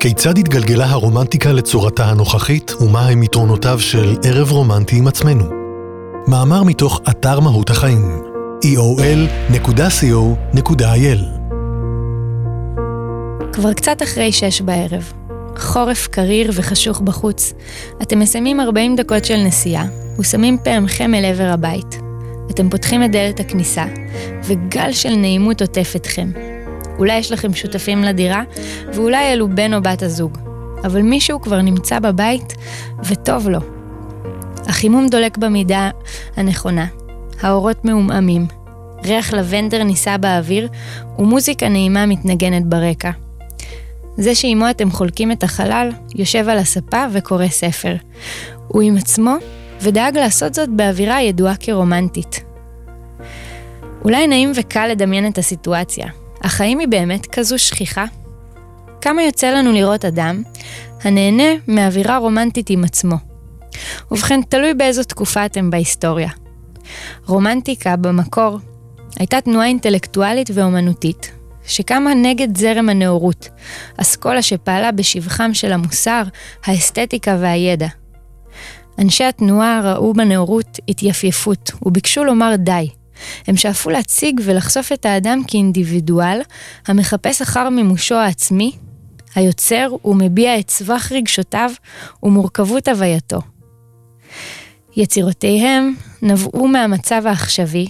כיצד התגלגלה הרומנטיקה לצורתה הנוכחית, ומה הם יתרונותיו של ערב רומנטי עם עצמנו? מאמר מתוך אתר מהות החיים, eol.co.il כבר קצת אחרי שש בערב. חורף קריר וחשוך בחוץ. אתם מסיימים 40 דקות של נסיעה, ושמים פעמכם אל עבר הבית. אתם פותחים את דלת הכניסה, וגל של נעימות עוטף אתכם. אולי יש לכם שותפים לדירה, ואולי אלו בן או בת הזוג. אבל מישהו כבר נמצא בבית, וטוב לו. החימום דולק במידה הנכונה, האורות מעומעמים, ריח לבנדר נישא באוויר, ומוזיקה נעימה מתנגנת ברקע. זה שעימו אתם חולקים את החלל, יושב על הספה וקורא ספר. הוא עם עצמו, ודאג לעשות זאת באווירה ידועה כרומנטית. אולי נעים וקל לדמיין את הסיטואציה, אך האם היא באמת כזו שכיחה? כמה יוצא לנו לראות אדם הנהנה מאווירה רומנטית עם עצמו? ובכן, תלוי באיזו תקופה אתם בהיסטוריה. רומנטיקה, במקור, הייתה תנועה אינטלקטואלית ואומנותית, שקמה נגד זרם הנאורות, אסכולה שפעלה בשבחם של המוסר, האסתטיקה והידע. אנשי התנועה ראו בנאורות התייפייפות, וביקשו לומר די. הם שאפו להציג ולחשוף את האדם כאינדיבידואל, המחפש אחר מימושו העצמי, היוצר ומביע את סבך רגשותיו ומורכבות הווייתו. יצירותיהם נבעו מהמצב העכשווי,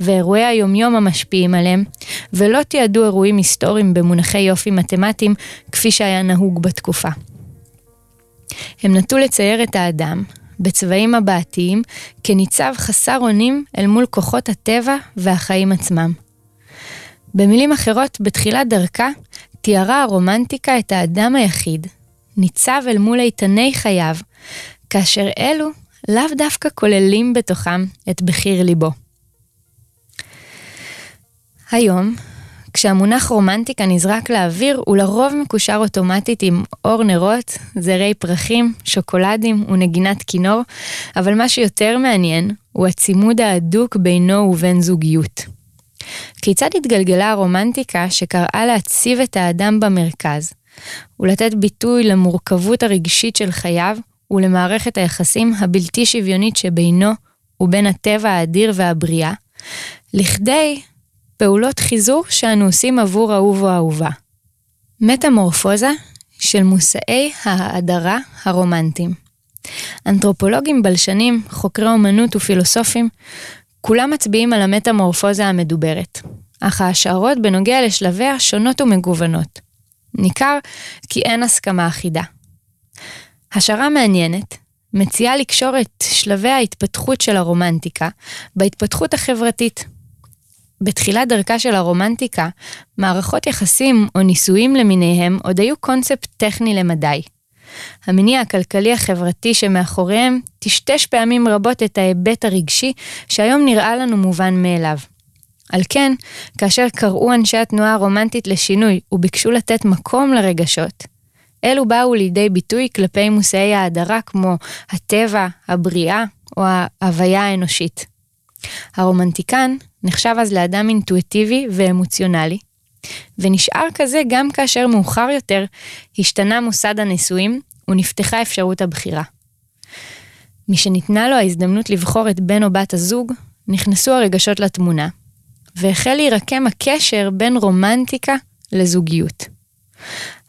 ואירועי היומיום המשפיעים עליהם, ולא תיעדו אירועים היסטוריים במונחי יופי מתמטיים, כפי שהיה נהוג בתקופה. הם נטו לצייר את האדם, בצבעים הבעתיים, כניצב חסר אונים אל מול כוחות הטבע והחיים עצמם. במילים אחרות, בתחילת דרכה, תיארה הרומנטיקה את האדם היחיד, ניצב אל מול איתני חייו, כאשר אלו לאו דווקא כוללים בתוכם את בחיר ליבו. היום, כשהמונח רומנטיקה נזרק לאוויר, הוא לרוב מקושר אוטומטית עם אור נרות, זרי פרחים, שוקולדים ונגינת כינור, אבל מה שיותר מעניין הוא הצימוד ההדוק בינו ובין זוגיות. כיצד התגלגלה הרומנטיקה שקראה להציב את האדם במרכז, ולתת ביטוי למורכבות הרגשית של חייו ולמערכת היחסים הבלתי שוויונית שבינו ובין הטבע האדיר והבריאה, לכדי פעולות חיזור שאנו עושים עבור אהוב או אהובה. מטמורפוזה של מושאי ההאדרה הרומנטיים. אנתרופולוגים בלשנים, חוקרי אומנות ופילוסופים, כולם מצביעים על המטמורפוזה המדוברת, אך ההשערות בנוגע לשלביה שונות ומגוונות. ניכר כי אין הסכמה אחידה. השערה מעניינת מציעה לקשור את שלבי ההתפתחות של הרומנטיקה בהתפתחות החברתית, בתחילת דרכה של הרומנטיקה, מערכות יחסים או נישואים למיניהם עוד היו קונספט טכני למדי. המניע הכלכלי החברתי שמאחוריהם טשטש פעמים רבות את ההיבט הרגשי שהיום נראה לנו מובן מאליו. על כן, כאשר קראו אנשי התנועה הרומנטית לשינוי וביקשו לתת מקום לרגשות, אלו באו לידי ביטוי כלפי מושאי ההדרה כמו הטבע, הבריאה או ההוויה האנושית. הרומנטיקן נחשב אז לאדם אינטואיטיבי ואמוציונלי, ונשאר כזה גם כאשר מאוחר יותר השתנה מוסד הנישואים ונפתחה אפשרות הבחירה. משניתנה לו ההזדמנות לבחור את בן או בת הזוג, נכנסו הרגשות לתמונה, והחל להירקם הקשר בין רומנטיקה לזוגיות.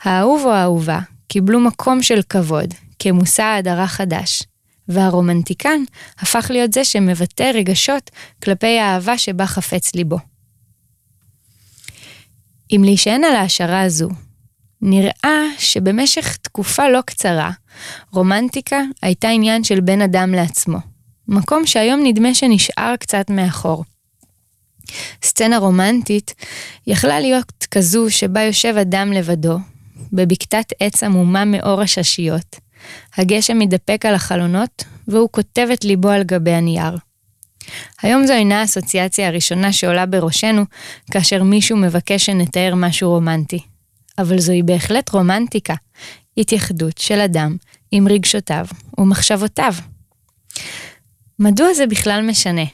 האהוב או האהובה קיבלו מקום של כבוד כמושא האדרה חדש, והרומנטיקן הפך להיות זה שמבטא רגשות כלפי האהבה שבה חפץ ליבו. אם להישען על ההשערה הזו, נראה שבמשך תקופה לא קצרה, רומנטיקה הייתה עניין של בן אדם לעצמו, מקום שהיום נדמה שנשאר קצת מאחור. סצנה רומנטית יכלה להיות כזו שבה יושב אדם לבדו, בבקתת עץ עמומה מאור הששיות, הגשם מתדפק על החלונות, והוא כותב את ליבו על גבי הנייר. היום זו אינה האסוציאציה הראשונה שעולה בראשנו, כאשר מישהו מבקש שנתאר משהו רומנטי. אבל זוהי בהחלט רומנטיקה, התייחדות של אדם עם רגשותיו ומחשבותיו. מדוע זה בכלל משנה?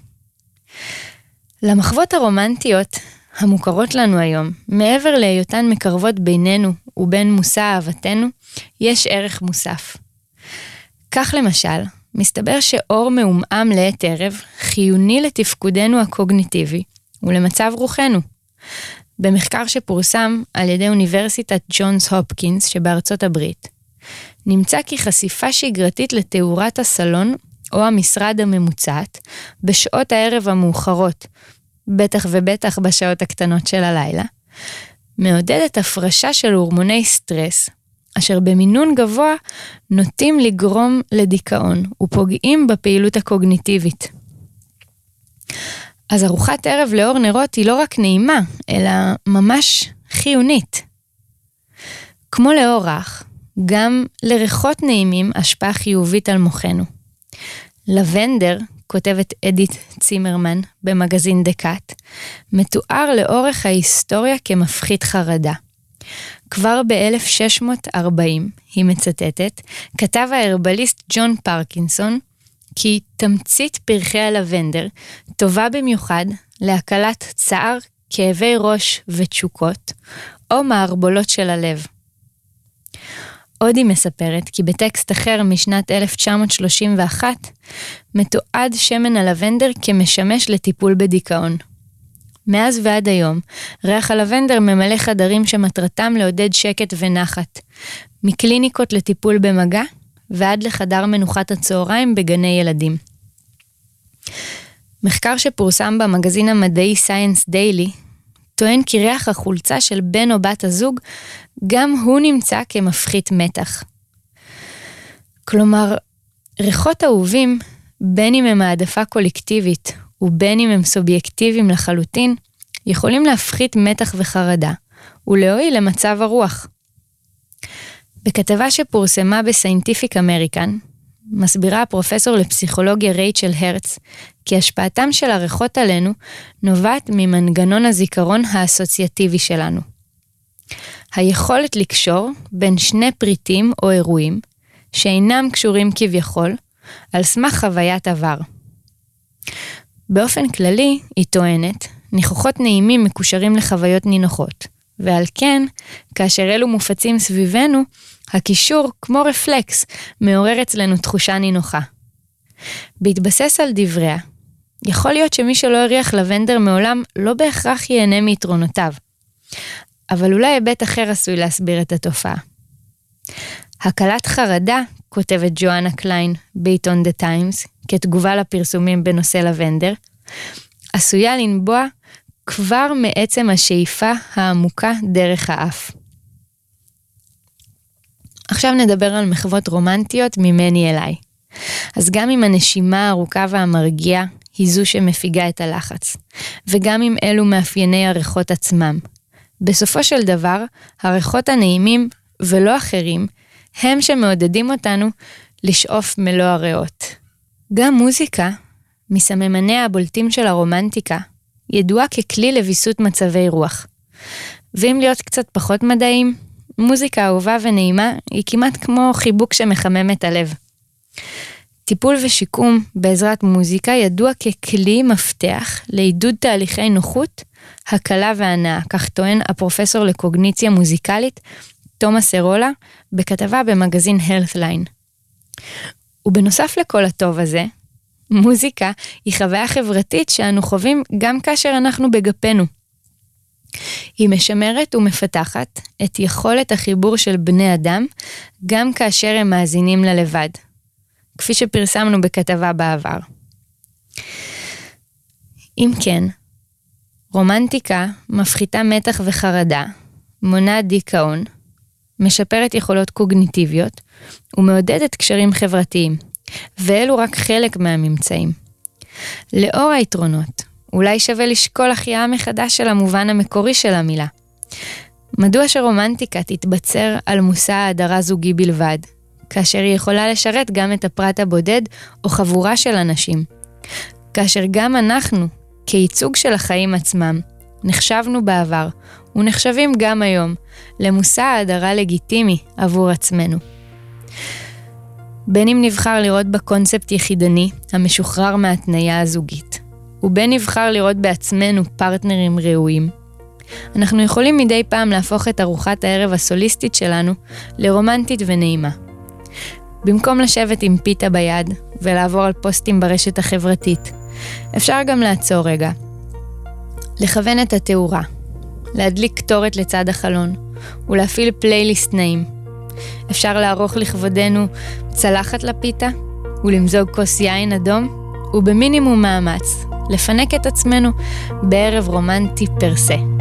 למחוות הרומנטיות, המוכרות לנו היום, מעבר להיותן מקרבות בינינו ובין מושא אהבתנו, יש ערך מוסף. כך למשל, מסתבר שאור מעומעם לעת ערב חיוני לתפקודנו הקוגניטיבי ולמצב רוחנו. במחקר שפורסם על ידי אוניברסיטת ג'ונס הופקינס שבארצות הברית, נמצא כי חשיפה שגרתית לתאורת הסלון או המשרד הממוצעת בשעות הערב המאוחרות, בטח ובטח בשעות הקטנות של הלילה, מעודדת הפרשה של הורמוני סטרס, אשר במינון גבוה נוטים לגרום לדיכאון ופוגעים בפעילות הקוגניטיבית. אז ארוחת ערב לאור נרות היא לא רק נעימה, אלא ממש חיונית. כמו לאור רך, גם לריחות נעימים השפעה חיובית על מוחנו. לבנדר, כותבת אדית צימרמן במגזין דקאט, מתואר לאורך ההיסטוריה כמפחית חרדה. כבר ב-1640, היא מצטטת, כתב ההרבליסט ג'ון פרקינסון כי תמצית פרחי הלבנדר טובה במיוחד להקלת צער, כאבי ראש ותשוקות, או מערבולות של הלב. עוד היא מספרת כי בטקסט אחר משנת 1931, מתועד שמן הלבנדר כמשמש לטיפול בדיכאון. מאז ועד היום, ריח הלבנדר ממלא חדרים שמטרתם לעודד שקט ונחת, מקליניקות לטיפול במגע ועד לחדר מנוחת הצהריים בגני ילדים. מחקר שפורסם במגזין המדעי Science Daily טוען כי ריח החולצה של בן או בת הזוג גם הוא נמצא כמפחית מתח. כלומר, ריחות אהובים, בין אם הם העדפה קולקטיבית ובין אם הם סובייקטיביים לחלוטין, יכולים להפחית מתח וחרדה, ולהועיל למצב הרוח. בכתבה שפורסמה בסיינטיפיק אמריקן, מסבירה הפרופסור לפסיכולוגיה רייצ'ל הרץ, כי השפעתם של הריחות עלינו נובעת ממנגנון הזיכרון האסוציאטיבי שלנו. היכולת לקשור בין שני פריטים או אירועים, שאינם קשורים כביכול, על סמך חוויית עבר. באופן כללי, היא טוענת, ניחוחות נעימים מקושרים לחוויות נינוחות, ועל כן, כאשר אלו מופצים סביבנו, הקישור, כמו רפלקס, מעורר אצלנו תחושה נינוחה. בהתבסס על דבריה, יכול להיות שמי שלא הריח לבנדר מעולם לא בהכרח ייהנה מיתרונותיו, אבל אולי היבט אחר עשוי להסביר את התופעה. הקלת חרדה, כותבת ג'ואנה קליין בעיתון דה טיימס, כתגובה לפרסומים בנושא לבנדר, עשויה לנבוע כבר מעצם השאיפה העמוקה דרך האף. עכשיו נדבר על מחוות רומנטיות ממני אליי. אז גם אם הנשימה הארוכה והמרגיעה היא זו שמפיגה את הלחץ, וגם אם אלו מאפייני הריחות עצמם. בסופו של דבר, הריחות הנעימים, ולא אחרים, הם שמעודדים אותנו לשאוף מלוא הריאות. גם מוזיקה, מסממניה הבולטים של הרומנטיקה, ידועה ככלי לוויסות מצבי רוח. ואם להיות קצת פחות מדעיים, מוזיקה אהובה ונעימה היא כמעט כמו חיבוק שמחמם את הלב. טיפול ושיקום בעזרת מוזיקה ידוע ככלי מפתח לעידוד תהליכי נוחות, הקלה והנאה, כך טוען הפרופסור לקוגניציה מוזיקלית תומאס ארולה בכתבה במגזין Healthline. ובנוסף לכל הטוב הזה, מוזיקה היא חוויה חברתית שאנו חווים גם כאשר אנחנו בגפנו. היא משמרת ומפתחת את יכולת החיבור של בני אדם גם כאשר הם מאזינים לה לבד, כפי שפרסמנו בכתבה בעבר. אם כן, רומנטיקה מפחיתה מתח וחרדה, מונעת דיכאון, משפרת יכולות קוגניטיביות ומעודדת קשרים חברתיים, ואלו רק חלק מהממצאים. לאור היתרונות, אולי שווה לשקול החייאה מחדש של המובן המקורי של המילה. מדוע שרומנטיקה תתבצר על מושא ההדרה זוגי בלבד, כאשר היא יכולה לשרת גם את הפרט הבודד או חבורה של אנשים? כאשר גם אנחנו, כייצוג של החיים עצמם, נחשבנו בעבר, ונחשבים גם היום, למושא ההדרה לגיטימי עבור עצמנו. בין אם נבחר לראות בקונספט יחידני, המשוחרר מהתניה הזוגית, ובין נבחר לראות בעצמנו פרטנרים ראויים, אנחנו יכולים מדי פעם להפוך את ארוחת הערב הסוליסטית שלנו לרומנטית ונעימה. במקום לשבת עם פיתה ביד ולעבור על פוסטים ברשת החברתית, אפשר גם לעצור רגע. לכוון את התאורה, להדליק קטורת לצד החלון ולהפעיל פלייליסט נעים. אפשר לערוך לכבודנו צלחת לפיתה ולמזוג כוס יין אדום, ובמינימום מאמץ, לפנק את עצמנו בערב רומנטי פרסה.